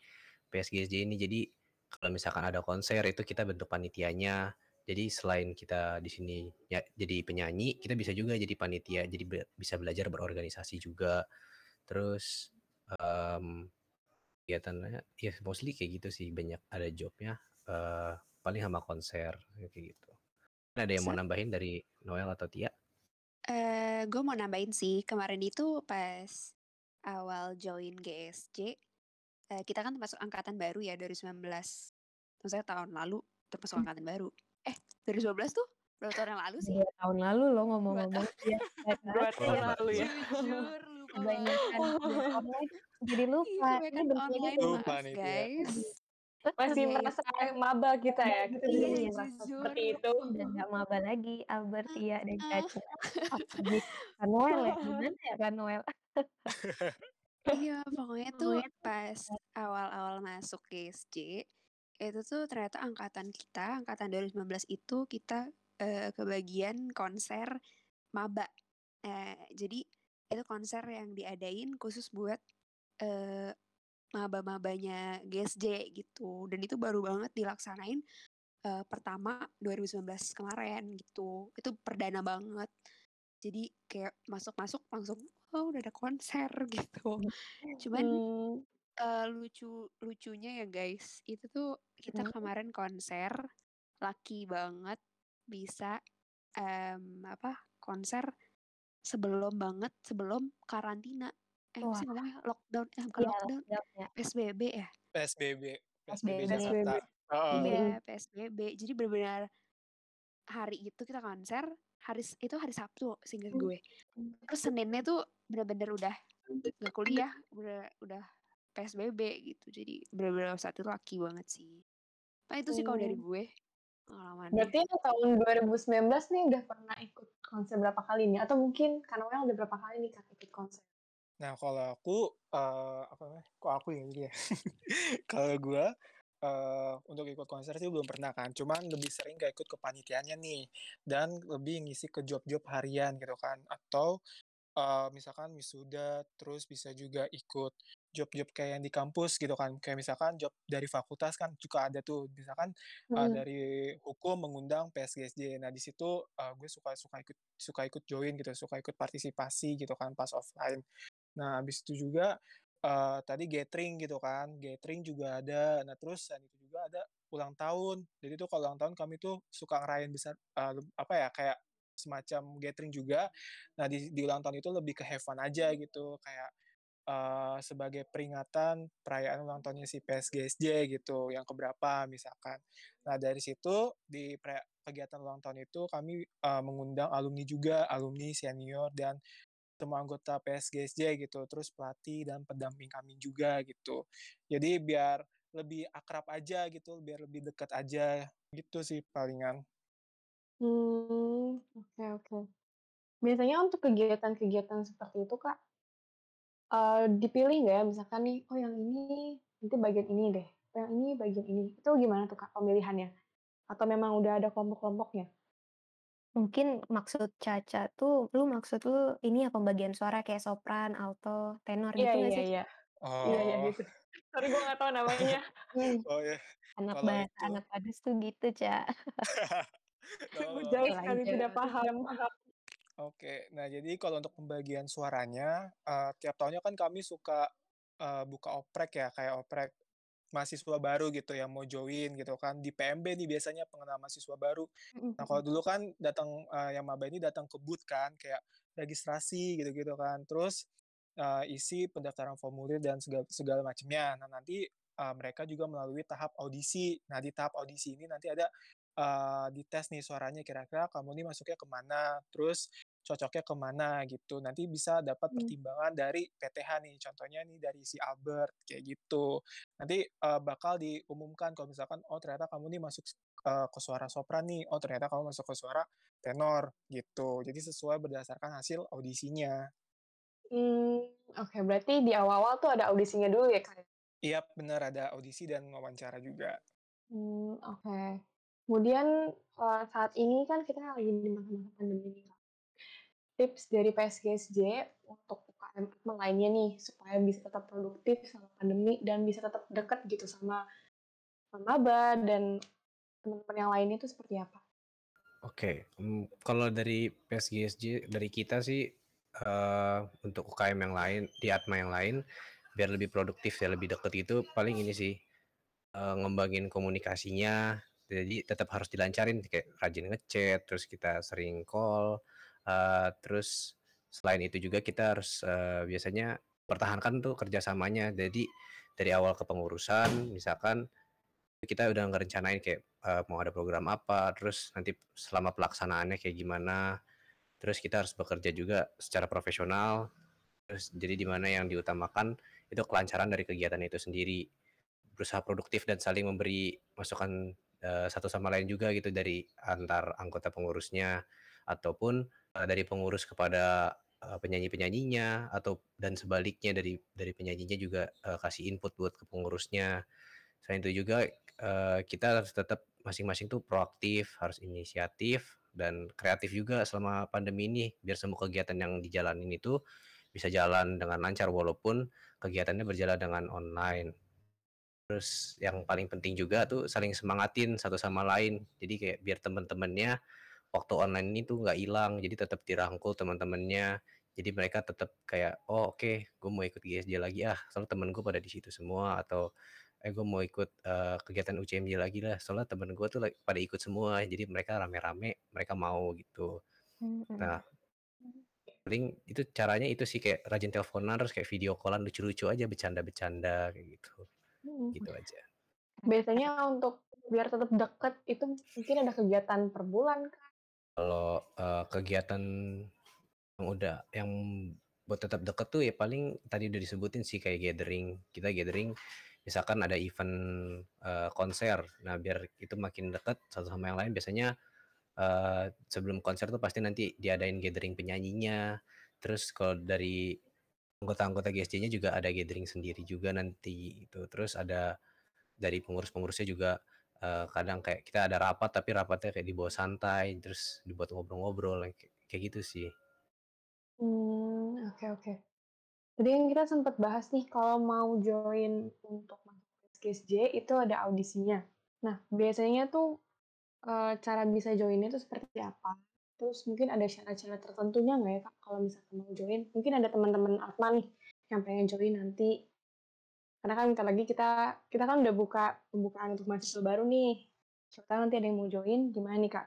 PSGSJ ini. Jadi kalau misalkan ada konser itu kita bentuk panitianya. Jadi selain kita di sini ya jadi penyanyi, kita bisa juga jadi panitia, jadi be bisa belajar berorganisasi juga. Terus, mmm, kegiatannya ya mostly kayak gitu sih, banyak ada job-nya, eee, paling sama konser, kayak gitu. Ada yang mau nambahin dari Noel atau Tia? Eee, gue mau nambahin sih, kemarin itu pas awal join GSJ, eee, kita kan termasuk angkatan baru ya 2019. Maksudnya tahun lalu termasuk Mmm. angkatan baru. Eh, 2019 tuh berapa tahun yang lalu sih? 2 tahun lalu loh 2 ngomong-ngomong. <laughs> tahun. Iya, iya kan? 2 tahun Iya. lalu ya. Jujur lupa Kebanyakan banget. kuliah online, jadi Iya, lupa. Kebanyakan lagi online, Lupa nih guys. Masih Iya, merasa maba kita ya, gitu, kita Iya, masih iya. merasa jujur. seperti itu. Udah nggak maba lagi, Albert, Tia, dan. Caca. Kak Noel ya, gimana ya Kak Noel? Iya, pokoknya tuh Pokoknya tuh pas awal-awal masuk GSJ, itu tuh ternyata angkatan kita, angkatan 2019 itu kita uh, kebagian konser maba. Uh, jadi itu konser yang diadain khusus buat uh, maba-mabanya GSJ gitu. Dan itu baru banget dilaksanain uh, pertama 2019 kemarin gitu. Itu perdana banget. Jadi kayak masuk-masuk langsung oh udah ada konser <laughs> gitu. Cuman. Uh, lucu lucunya ya guys, itu tuh kita Hmm. kemarin konser lucky banget bisa em, apa konser sebelum banget sebelum karantina. Eh Wah. sih ngomongnya lockdown eh bukan Iya, lockdown ya. PSBB ya. PSBB, PSBB PSBB. Jakarta. Heeh. Iya. PSBB. Jadi benar-benar hari itu kita konser hari itu hari Sabtu seingat gue. Terus Seninnya tuh benar-benar udah nggak kuliah, udah udah PSBB gitu. Jadi benar-benar saat itu lucky banget sih. Nah itu sih kalau dari Hmm. gue pengalamannya. Berarti tahun 2019 nih udah pernah ikut konser berapa kali nih? Atau mungkin karena Noel udah berapa kali nih Kak ikut konser? Nah, kalau aku eh apa namanya? Kok aku yang ini ya? <laughs> kalau gua eh untuk ikut konser sih belum pernah kan. Cuman lebih sering gak ikut kepanitiaannya nih dan lebih ngisi ke job-job harian gitu kan. Atau eh misalkan wisuda terus bisa juga ikut job-job kayak yang di kampus gitu kan. Kayak misalkan job dari fakultas kan juga ada tuh. Misalkan eh, Mhm. dari hukum mengundang PSGSJ. Nah, di situ eh, gue suka suka ikut suka ikut join gitu, suka ikut partisipasi gitu kan pas offline. Nah, habis itu juga eh, tadi gathering gitu kan, gathering juga ada. Nah, terus selain itu juga ada ulang tahun. Jadi tuh kalau ulang tahun kami tuh suka ngerayain besar leb- apa ya kayak semacam gathering juga. Nah, di, di ulang tahun itu lebih ke have fun aja gitu, kayak eh, sebagai peringatan perayaan ulang tahunnya si PSGSJ gitu, yang keberapa misalkan. Nah, dari situ di kegiatan ulang tahun itu kami eh, mengundang alumni juga, alumni senior dan semua anggota PSGSJ gitu, terus pelatih dan pendamping kami juga gitu. Jadi biar lebih akrab aja gitu, biar lebih dekat aja gitu sih palingan. Hmm, oke oke. Biasanya untuk kegiatan-kegiatan seperti itu Kak, eh, dipilih nggak ya? Misalkan nih, oh yang ini nanti bagian ini deh, oh yang ini bagian ini. Itu gimana tuh Kak pemilihannya? Atau memang udah ada kelompok-kelompoknya? Mungkin maksud Caca tuh, lu maksud lu ini ya pembagian suara kayak sopran, alto, tenor Iya gitu nggak iya sih? iya. Iya iya Oh, gitu. Sorry gue nggak tahu namanya. <laughs> Oh ya, anak kalau bahasa, itu anak padus tuh gitu, Ca. nggak Gue apa-apa. jahil sekali tidak paham. Oke, nah jadi kalau untuk pembagian suaranya, eh, tiap tahunnya kan kami suka eh, buka oprek ya, kayak oprek mahasiswa baru gitu yang mau join gitu kan di PMB nih biasanya pengenal mahasiswa baru. Mhm, Nah kalau mhm. dulu kan datang eh, yang maba ini datang ke booth kan kayak registrasi gitu-gitu kan. Terus eh, isi pendaftaran formulir dan segala, segala macamnya. Nah nanti eh, mereka juga melalui tahap audisi. Nah di tahap audisi ini nanti ada eh, dites nih suaranya kira-kira kamu nih masuknya ke mana, terus cocoknya ke mana gitu. Nanti bisa dapat Hmm. pertimbangan dari PTH nih, contohnya nih dari si Albert kayak gitu. Nanti eh, bakal diumumkan kalau misalkan oh ternyata kamu nih masuk eh, ke suara sopran nih, oh ternyata kamu masuk ke suara tenor gitu. Jadi sesuai berdasarkan hasil audisinya. Hmm, oke berarti di awal-awal tuh ada audisinya dulu ya Kak? Iya benar ada audisi dan wawancara juga. Hmm, oke. Kemudian eh, saat ini kan kita lagi di masa-masa pandemi nih. Tips dari PSGSJ untuk UKM lainnya nih supaya bisa tetap produktif sama pandemi dan bisa tetap dekat gitu sama maba dan teman-teman yang lainnya itu seperti apa? Oke, mm, kalau dari PSGSJ dari kita sih eh, untuk UKM yang lain di Atma yang lain biar lebih produktif ya lebih deket itu paling ini sih eh, ngembangin komunikasinya jadi tetap harus dilancarin kayak rajin ngechat terus kita sering call eh, terus selain itu juga kita harus eh, biasanya pertahankan tuh kerjasamanya. Jadi dari awal kepengurusan misalkan kita udah ngerencanain kayak eh, mau ada program apa terus nanti selama pelaksanaannya kayak gimana terus kita harus bekerja juga secara profesional. Terus jadi di mana yang diutamakan itu kelancaran dari kegiatan itu sendiri. Berusaha produktif dan saling memberi masukan eh, satu sama lain juga gitu dari antar anggota pengurusnya. Ataupun eh, dari pengurus kepada eh, penyanyi-penyanyinya atau dan sebaliknya dari dari penyanyinya juga eh, kasih input buat ke pengurusnya. Selain itu juga eh, kita harus tetap masing-masing tuh proaktif, harus inisiatif dan kreatif juga selama pandemi ini, biar semua kegiatan yang dijalanin itu bisa jalan dengan lancar walaupun kegiatannya berjalan dengan online. Terus yang paling penting juga tuh saling semangatin satu sama lain. Jadi kayak biar temen-temennya waktu online ini tuh nggak hilang, jadi tetap dirangkul teman-temannya. Jadi mereka tetap kayak, "Oh oke, gue mau ikut GSJ lagi ah, soalnya temen gue pada di situ semua," atau, "Eh gue mau ikut, eee, kegiatan UCMJ lagi lah, soalnya temen gue tuh like pada ikut semua." Jadi mereka rame-rame, mereka mau gitu. Nah paling itu caranya itu sih, kayak rajin teleponan, terus kayak video call-an lucu-lucu aja, bercanda-bercanda, kayak gitu. Mhm. Gitu aja. Biasanya untuk biar tetap deket itu mungkin ada kegiatan per bulan kah? Kalau, eee, kegiatan yang udah yang buat tetap deket tuh ya paling tadi udah disebutin sih kayak gathering. Kita gathering misalkan ada event, eee, konser. Nah biar itu makin deket satu sama yang lain biasanya, eee, sebelum konser tuh pasti nanti diadain gathering penyanyinya. Terus kalau dari anggota-anggota GSJ-nya juga ada gathering sendiri juga nanti gitu. Terus ada dari pengurus-pengurusnya juga, eee, kadang kayak kita ada rapat tapi rapatnya kayak dibawa santai, terus dibuat ngobrol-ngobrol yang kayak gitu sih. Mmm, oke oke. Tadi kan kita sempet bahas nih kalau mau join untuk masuk GSJ itu ada audisinya. Nah biasanya tuh, eee, cara bisa join-nya tuh seperti apa? Terus mungkin ada syarat-syarat tertentunya nggak ya Kak, kalau misalkan mau join? Mungkin ada teman-teman Atma nih yang pengen join nanti. Karena kan bentar lagi kita kita kan udah buka pembukaan untuk mahasiswa baru nih. Tahu nanti ada yang mau join, gimana nih Kak?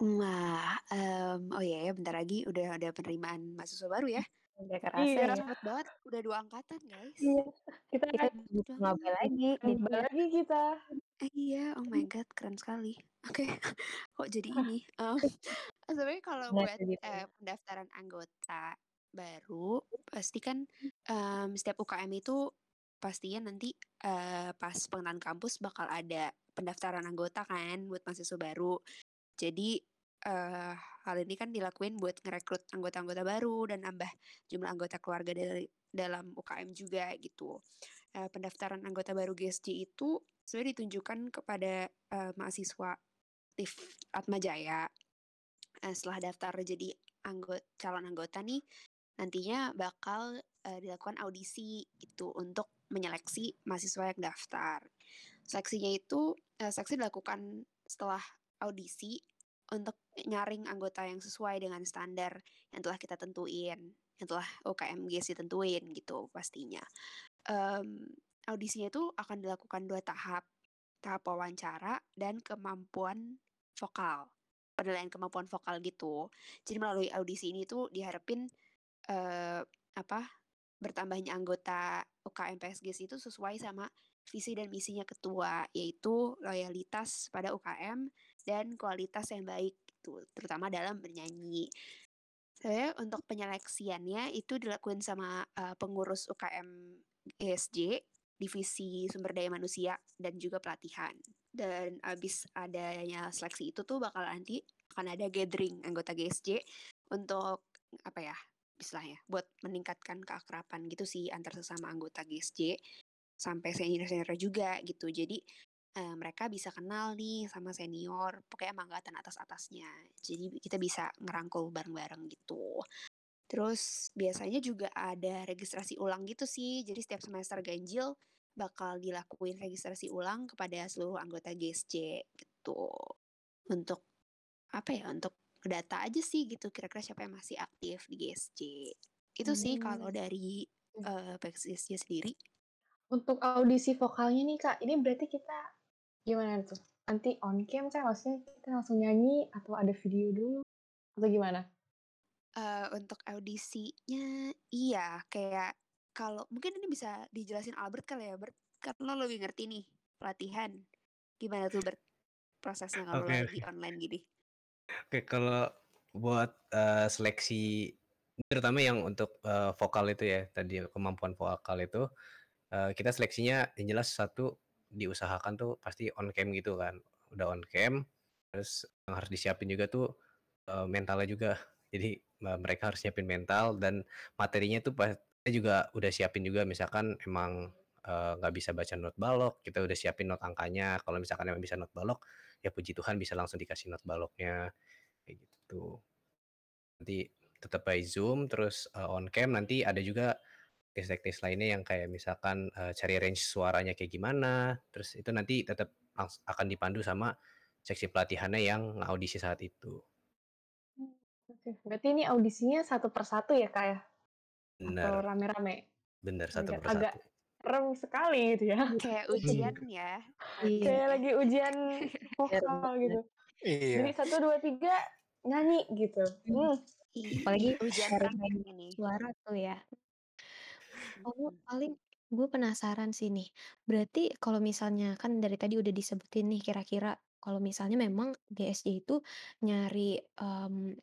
Wah, mmm, oh iya ya bentar lagi udah ada penerimaan mahasiswa baru ya. Udah kerasa Iya. ya. Cepet banget, udah 2 angkatan guys. Iya, kita Kita butuh Dua angkatan. lagi jadinya. lagi kita. Eh, iya, oh my god keren sekali. Oke, <laughs> kok jadi ini, <laughs> mmm, <laughs> sebenarnya kalau Benar buat, gitu. eee, pendaftaran anggota baru pasti kan, mmm, setiap UKM itu pastinya nanti, eee, pas pengenalan kampus bakal ada pendaftaran anggota kan buat mahasiswa baru. Jadi, eee, hal ini kan dilakuin buat ngerekrut anggota-anggota baru dan nambah jumlah anggota keluarga dari dalam UKM juga gitu. Eee, pendaftaran anggota baru GSJ itu sebenarnya ditunjukkan kepada, eee, mahasiswa aktif Atmajaya. Eee, setelah daftar jadi anggo calon anggota nih, nantinya bakal, eee, dilakukan audisi gitu untuk menyeleksi mahasiswa yang daftar. Seleksinya itu, eee, seleksi dilakukan setelah audisi untuk nyaring anggota yang sesuai dengan standar yang telah kita tentuin, yang telah UKM GSJ tentuin gitu pastinya. Mmm, audisinya itu akan dilakukan 2 tahap, tahap wawancara dan kemampuan vokal, penilaian kemampuan vokal gitu. Jadi melalui audisi ini tuh diharapin, eee, apa, bertambahnya anggota UKM PSGS itu sesuai sama visi dan misinya ketua, yaitu loyalitas pada UKM dan kualitas yang baik gitu, terutama dalam bernyanyi. Sebenarnya untuk penyeleksiannya itu dilakuin sama, eee, pengurus UKM GSJ, divisi sumber daya manusia dan juga pelatihan. Dan habis adanya seleksi itu tuh bakal nanti akan ada gathering anggota GSJ untuk apa ya, istilahnya buat meningkatkan keakraban gitu sih antar sesama anggota GSJ, sampai senior-senior juga gitu. Jadi, eee, mereka bisa kenal nih sama senior, pokoknya sama angkatan atas-atasnya. Jadi kita bisa ngerangkul bareng-bareng gitu. Terus biasanya juga ada registrasi ulang gitu sih, jadi setiap semester ganjil bakal dilakuin registrasi ulang kepada seluruh anggota GSJ gitu. Untuk apa ya, untuk data aja sih gitu kira-kira siapa yang masih aktif di GSJ. Itu sih kalau dari, PSGSJ sendiri. Untuk audisi vokalnya nih Kak, ini berarti kita gimana tuh? Nanti on cam kah? Maksudnya kita langsung nyanyi atau ada video dulu? Atau gimana? Eee, untuk audisinya iya, kayak kalau mungkin ini bisa dijelasin Albert kali ya, Bert? Kan lo lebih ngerti nih pelatihan. Gimana tuh, Bert, prosesnya kalau Oke lagi online gini? Oke, kalau buat, eee, seleksi terutama yang untuk, eee, vokal itu ya, tadi kemampuan vokal itu, eee, kita seleksinya yang jelas satu diusahakan tuh pasti on cam gitu kan. Udah on cam, terus yang harus disiapin juga tuh, eee, mentalnya juga. Jadi, me mereka harus nyiapin mental dan materinya tuh pa kita juga udah siapin juga misalkan emang, eee, nggak bisa baca not balok, kita udah siapin not angkanya. Kalau misalkan emang bisa not balok, ya puji Tuhan bisa langsung dikasih not baloknya. nanti tetap by Zoom terus, eee, on cam nanti ada juga teknis-teknis lainnya yang kayak misalkan, eee, cari range suaranya kayak gimana, terus itu nanti tetap akan dipandu sama seksi pelatihannya yang ngaudisi saat itu. Oke. Berarti ini audisinya satu per satu ya, Kak, ya? Atau Bener. rame-rame? Bener, satu Agak per agak satu. Serem sekali gitu ya. Kayak <laughs> ujian ya, Iya. Kayak lagi ujian <laughs> Bener vokal banget. gitu. Jadi Iya. 1, 2, 3 nyanyi gitu. Mmm. Mmm. Apalagi Ih, ujian ini. suara tuh ya. Oh, paling gue penasaran sih nih, berarti kalau misalnya kan dari tadi udah disebutin nih kira-kira kalau misalnya memang GSJ itu nyari, mmm,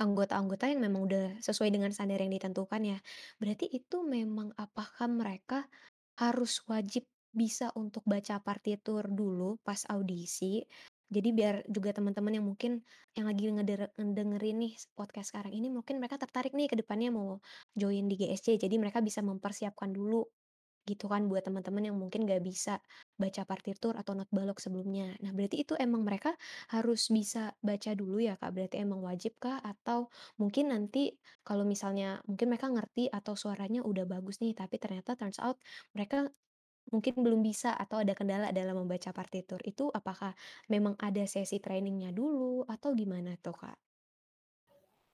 anggota-anggota yang memang udah sesuai dengan standar yang ditentukan ya. Berarti itu memang apakah mereka harus wajib bisa untuk baca partitur dulu pas audisi? Jadi biar juga teman-teman yang mungkin yang lagi ngedengerin nih podcast sekarang ini mungkin mereka tertarik nih ke depannya mau join di GSJ, jadi mereka bisa mempersiapkan dulu gitu kan buat teman-teman yang mungkin nggak bisa baca partitur atau not balok sebelumnya. Nah, berarti itu emang mereka harus bisa baca dulu ya, Kak? Berarti emang wajib kah? Atau mungkin nanti kalau misalnya mungkin mereka ngerti atau suaranya udah bagus nih, tapi ternyata turns out mereka mungkin belum bisa atau ada kendala dalam membaca partitur. Itu apakah memang ada sesi training-nya dulu atau gimana tuh, Kak?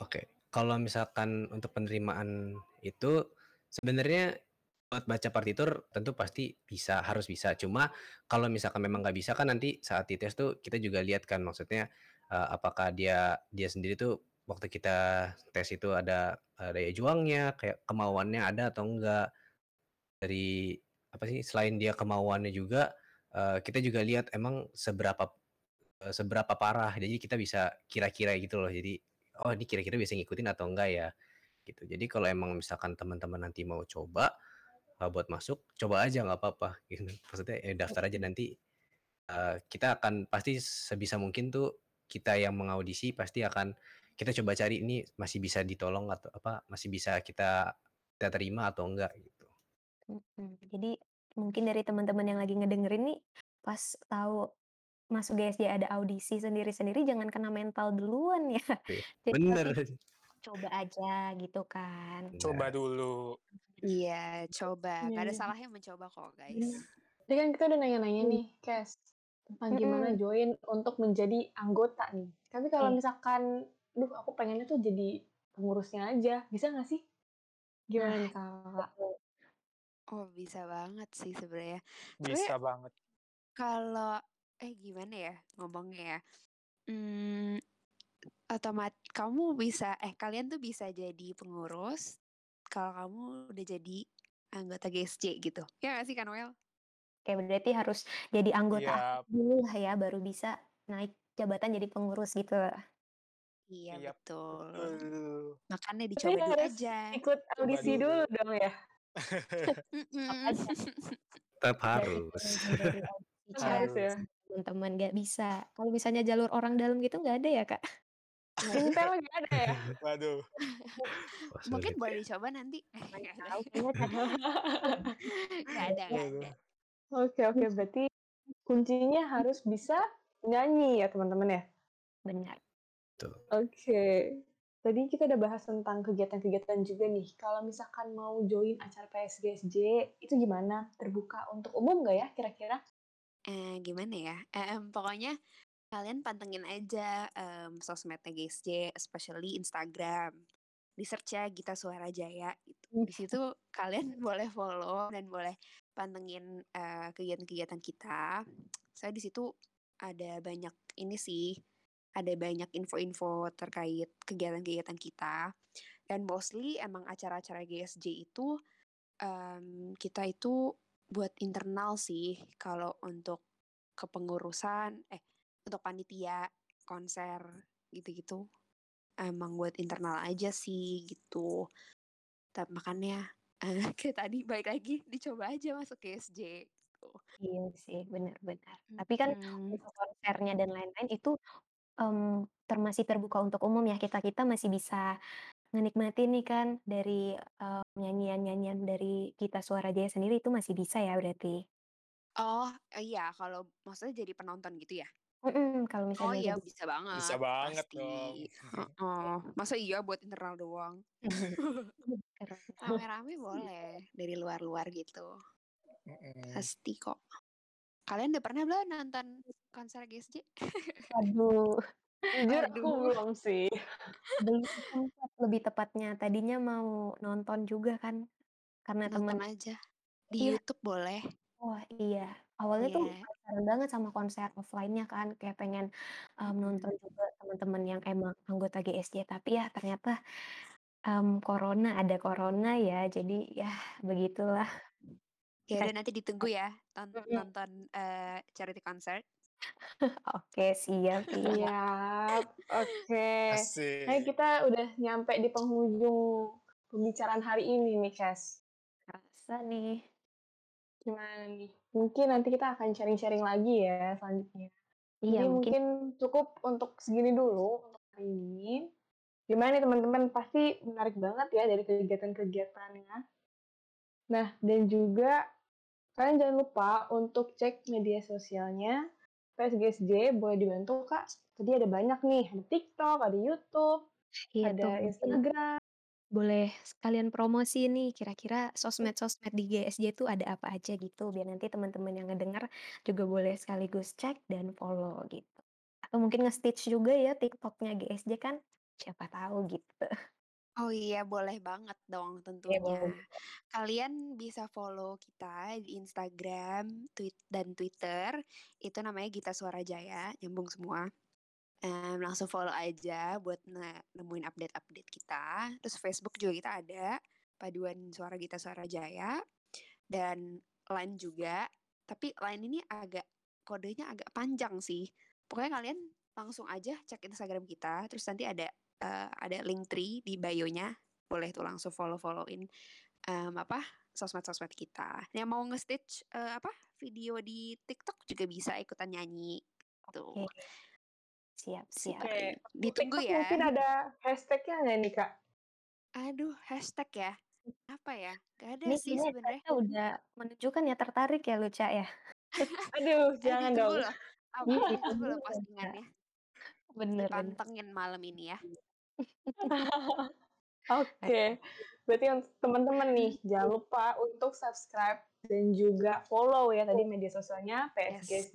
Oke, kalau misalkan untuk penerimaan itu sebenarnya buat baca partitur tentu pasti bisa, harus bisa. Cuma kalau misalkan memang nggak bisa kan nanti saat dites tuh kita juga lihat kan maksudnya, eee, apakah dia dia sendiri tuh waktu kita tes itu ada, eee, daya juangnya, kayak kemauannya ada atau enggak. Dari apa sih, selain dia kemauannya juga, eee, kita juga lihat emang seberapa, seberapa parah. Jadi kita bisa kira-kira gitu loh. Jadi, oh ini kira-kira bisa ngikutin atau enggak ya, gitu. Jadi kalau emang misalkan teman-teman nanti mau coba, eee, buat masuk, coba aja nggak apa-apa <laughs> gitu. Maksudnya ya daftar aja nanti, eee, kita akan pasti sebisa mungkin tuh kita yang mengaudisi pasti akan kita coba cari ini masih bisa ditolong atau apa, masih bisa kita kita terima atau enggak gitu. Jadi mungkin dari teman-teman yang lagi ngedengerin nih, pas tahu masuk GSJ ada audisi sendiri-sendiri jangan kena mental duluan ya. Iya, <laughs> Jadi bener. Tapi coba aja gitu kan. Coba Bener. dulu. Iya, coba. Iya Nggak ada iya. salahnya mencoba kok, guys. Tadi kan kita udah nanya-nanya nih, Kes, tentang gimana join untuk menjadi anggota nih. Tapi kalau misalkan, duh aku pengennya tuh jadi pengurusnya aja, bisa nggak sih? Gimana nih, betul. Oh, bisa banget sih sebenarnya. Tapi Bisa banget. kalau eh gimana ya ngomongnya ya? Mmm, otomat kamu bisa eh kalian tuh bisa jadi pengurus kalau kamu udah jadi anggota GSJ gitu. Ya nggak sih, Kak Noel? Oke, berarti harus jadi anggota aktif Iya. dulu ya, baru bisa naik jabatan jadi pengurus gitu. Iya, Iya, betul. betul. Makanya Tapi dicoba dulu harus aja. ikut Coba audisi dulu. dulu dong ya? Tetap harus. <laughs> harus ya? teman-teman, nggak bisa. Kalau misalnya jalur orang dalam gitu nggak ada ya, Kak? Intel nggak ada ya? <laughs> Waduh. Wah, Mungkin sulit boleh dicoba nanti. Eh, Mana nggak ada. tahu <laughs> Nggak ada, nggak ada. Oke oke, berarti kuncinya harus bisa nyanyi ya, teman-teman ya? Benar. Betul. Oke. Tadi kita udah bahas tentang kegiatan-kegiatan juga nih. Kalau misalkan mau join acara PSGSJ, itu gimana? Terbuka untuk umum nggak ya kira-kira? Eh, gimana ya? Em, pokoknya kalian pantengin aja em, sosmednya GSJ, especially Instagram. Di search ya Gita Suara Jaya gitu. Mmm. Di situ kalian <laughs> boleh follow dan boleh pantengin eh, kegiatan-kegiatan kita. Saya di situ ada banyak ini sih, ada banyak info-info terkait kegiatan-kegiatan kita. Dan mostly emang acara-acara GSJ itu em, kita itu buat internal sih. Kalau untuk kepengurusan, eh untuk panitia, konser gitu-gitu. Emang buat internal aja sih gitu. Tapi makanya eh, <laughs> kayak tadi balik lagi dicoba aja masuk GSJ gitu. Iya sih, benar benar. Tapi kan untuk konsernya dan lain-lain itu, mmm, ter masih terbuka untuk umum ya, kita-kita masih bisa ngenikmatin nih kan dari, eee, nyanyian-nyanyian dari Gita Suara Jaya sendiri itu masih bisa ya berarti? Oh, iya kalau maksudnya jadi penonton gitu ya? Mhm, kalau Oh misalnya iya jadi bisa banget. Bisa banget pasti. dong. Heeh. Masa iya buat internal doang? <laughs> Keren. Rame-rame boleh dari luar-luar gitu. Mm-mm. Pasti kok. Kalian udah pernah belum nonton konser GSJ? Waduh, <laughs> Jujur aku Aduh. belum sih. belum <laughs> sempat lebih tepatnya. Tadinya mau nonton juga kan, karena temen Nonton aja. Di Iya. YouTube boleh. Wah, iya. Awalnya tuh Iya. penasaran banget sama konser offline-nya kan, kayak pengen, mmm, nonton Mhm. juga teman-teman yang emang anggota GSJ, tapi ya ternyata, mmm, corona, ada corona ya, jadi ya begitulah. Ya udah nanti ditunggu ya ton Mhm. nonton, eee, charity concert. <laughs> Oke, siap, iya. Siap. Oke. Nah, Asik. kita udah nyampe di penghujung pembicaraan hari ini nih, Kes. Kerasa nih. Gimana nih? Mungkin nanti kita akan sharing-sharing lagi ya selanjutnya. Iya, Jadi mungkin mungkin cukup untuk segini dulu untuk hari ini. Gimana nih teman-teman? Pasti menarik banget ya dari kegiatan-kegiatannya. Nah, dan juga kalian jangan lupa untuk cek media sosialnya PSGSJ, boleh dibantu Kak. Tadi ada banyak nih, ada TikTok, ada YouTube, iya ada Instagram. Boleh sekalian promosi nih, kira-kira sosmed-sosmed di GSJ tuh ada apa aja gitu, biar nanti teman-teman yang ngedenger juga boleh sekaligus cek dan follow gitu. Atau mungkin nge-stitch juga ya TikTok-nya GSJ kan, siapa tahu gitu. Oh iya, boleh banget dong Iya, tentunya. boleh. Kalian bisa follow kita di Instagram, tweet dan Twitter. Itu namanya Gita Suara Jaya, nyambung semua. Mmm, langsung follow aja buat ne nemuin update-update kita. Terus Facebook juga kita ada, Paduan Suara Gita Suara Jaya. Dan Line juga, tapi Line ini agak kodenya agak panjang sih. Pokoknya kalian langsung aja cek Instagram kita, terus nanti ada, eee, ada Linktree di bio-nya. Boleh tuh langsung follow-follow-in, mmm, apa, sosmed-sosmed kita. Yang mau nge-stitch, eee, apa, video di TikTok juga bisa ikutan nyanyi, tuh. Siap siap. Oke, Ditunggu TikTok ya. mungkin ada hashtag-nya nggak nih, Kak? Aduh, hashtag ya? Apa ya? Gak ada Ini sih sebenarnya. Udah menunjukkan ya, tertarik ya, Luca ya? <laughs> Aduh, jangan dong. loh. Iya, ditunggu loh postingannya. Bener. Dipantengin malam ini ya. <laughs> Oke, berarti untuk teman-teman nih, <laughs> jangan lupa untuk subscribe dan juga follow ya tadi media sosialnya Yes.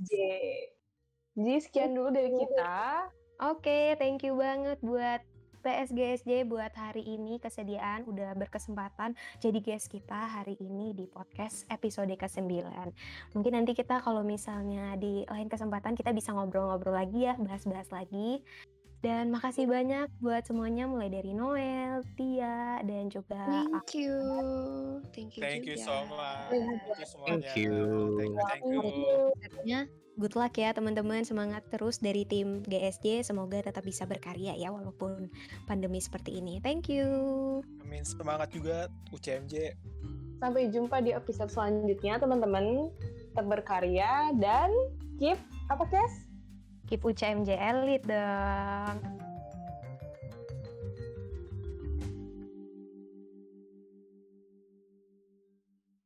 Jadi sekian dulu dari kita. Oke, thank you banget buat PSGSJ buat hari ini kesediaan udah berkesempatan jadi guest kita hari ini di podcast episode ke-9. Mungkin nanti kita kalau misalnya di lain kesempatan kita bisa ngobrol-ngobrol lagi ya, bahas-bahas lagi. Dan makasih banyak buat semuanya mulai dari Noel, Tia, dan juga Thank you. Thank you Thank you juga. so much. Thank Thank you semuanya. Thank you. Thank you, thank you. Selanjutnya, good luck ya teman-teman, semangat terus dari tim GSJ, semoga tetap bisa berkarya ya walaupun pandemi seperti ini. Thank you. Amin semangat juga UCMJ. Sampai jumpa di episode selanjutnya teman-teman. Tetap berkarya dan keep apa Kes? Keep UCMJ Elite dong.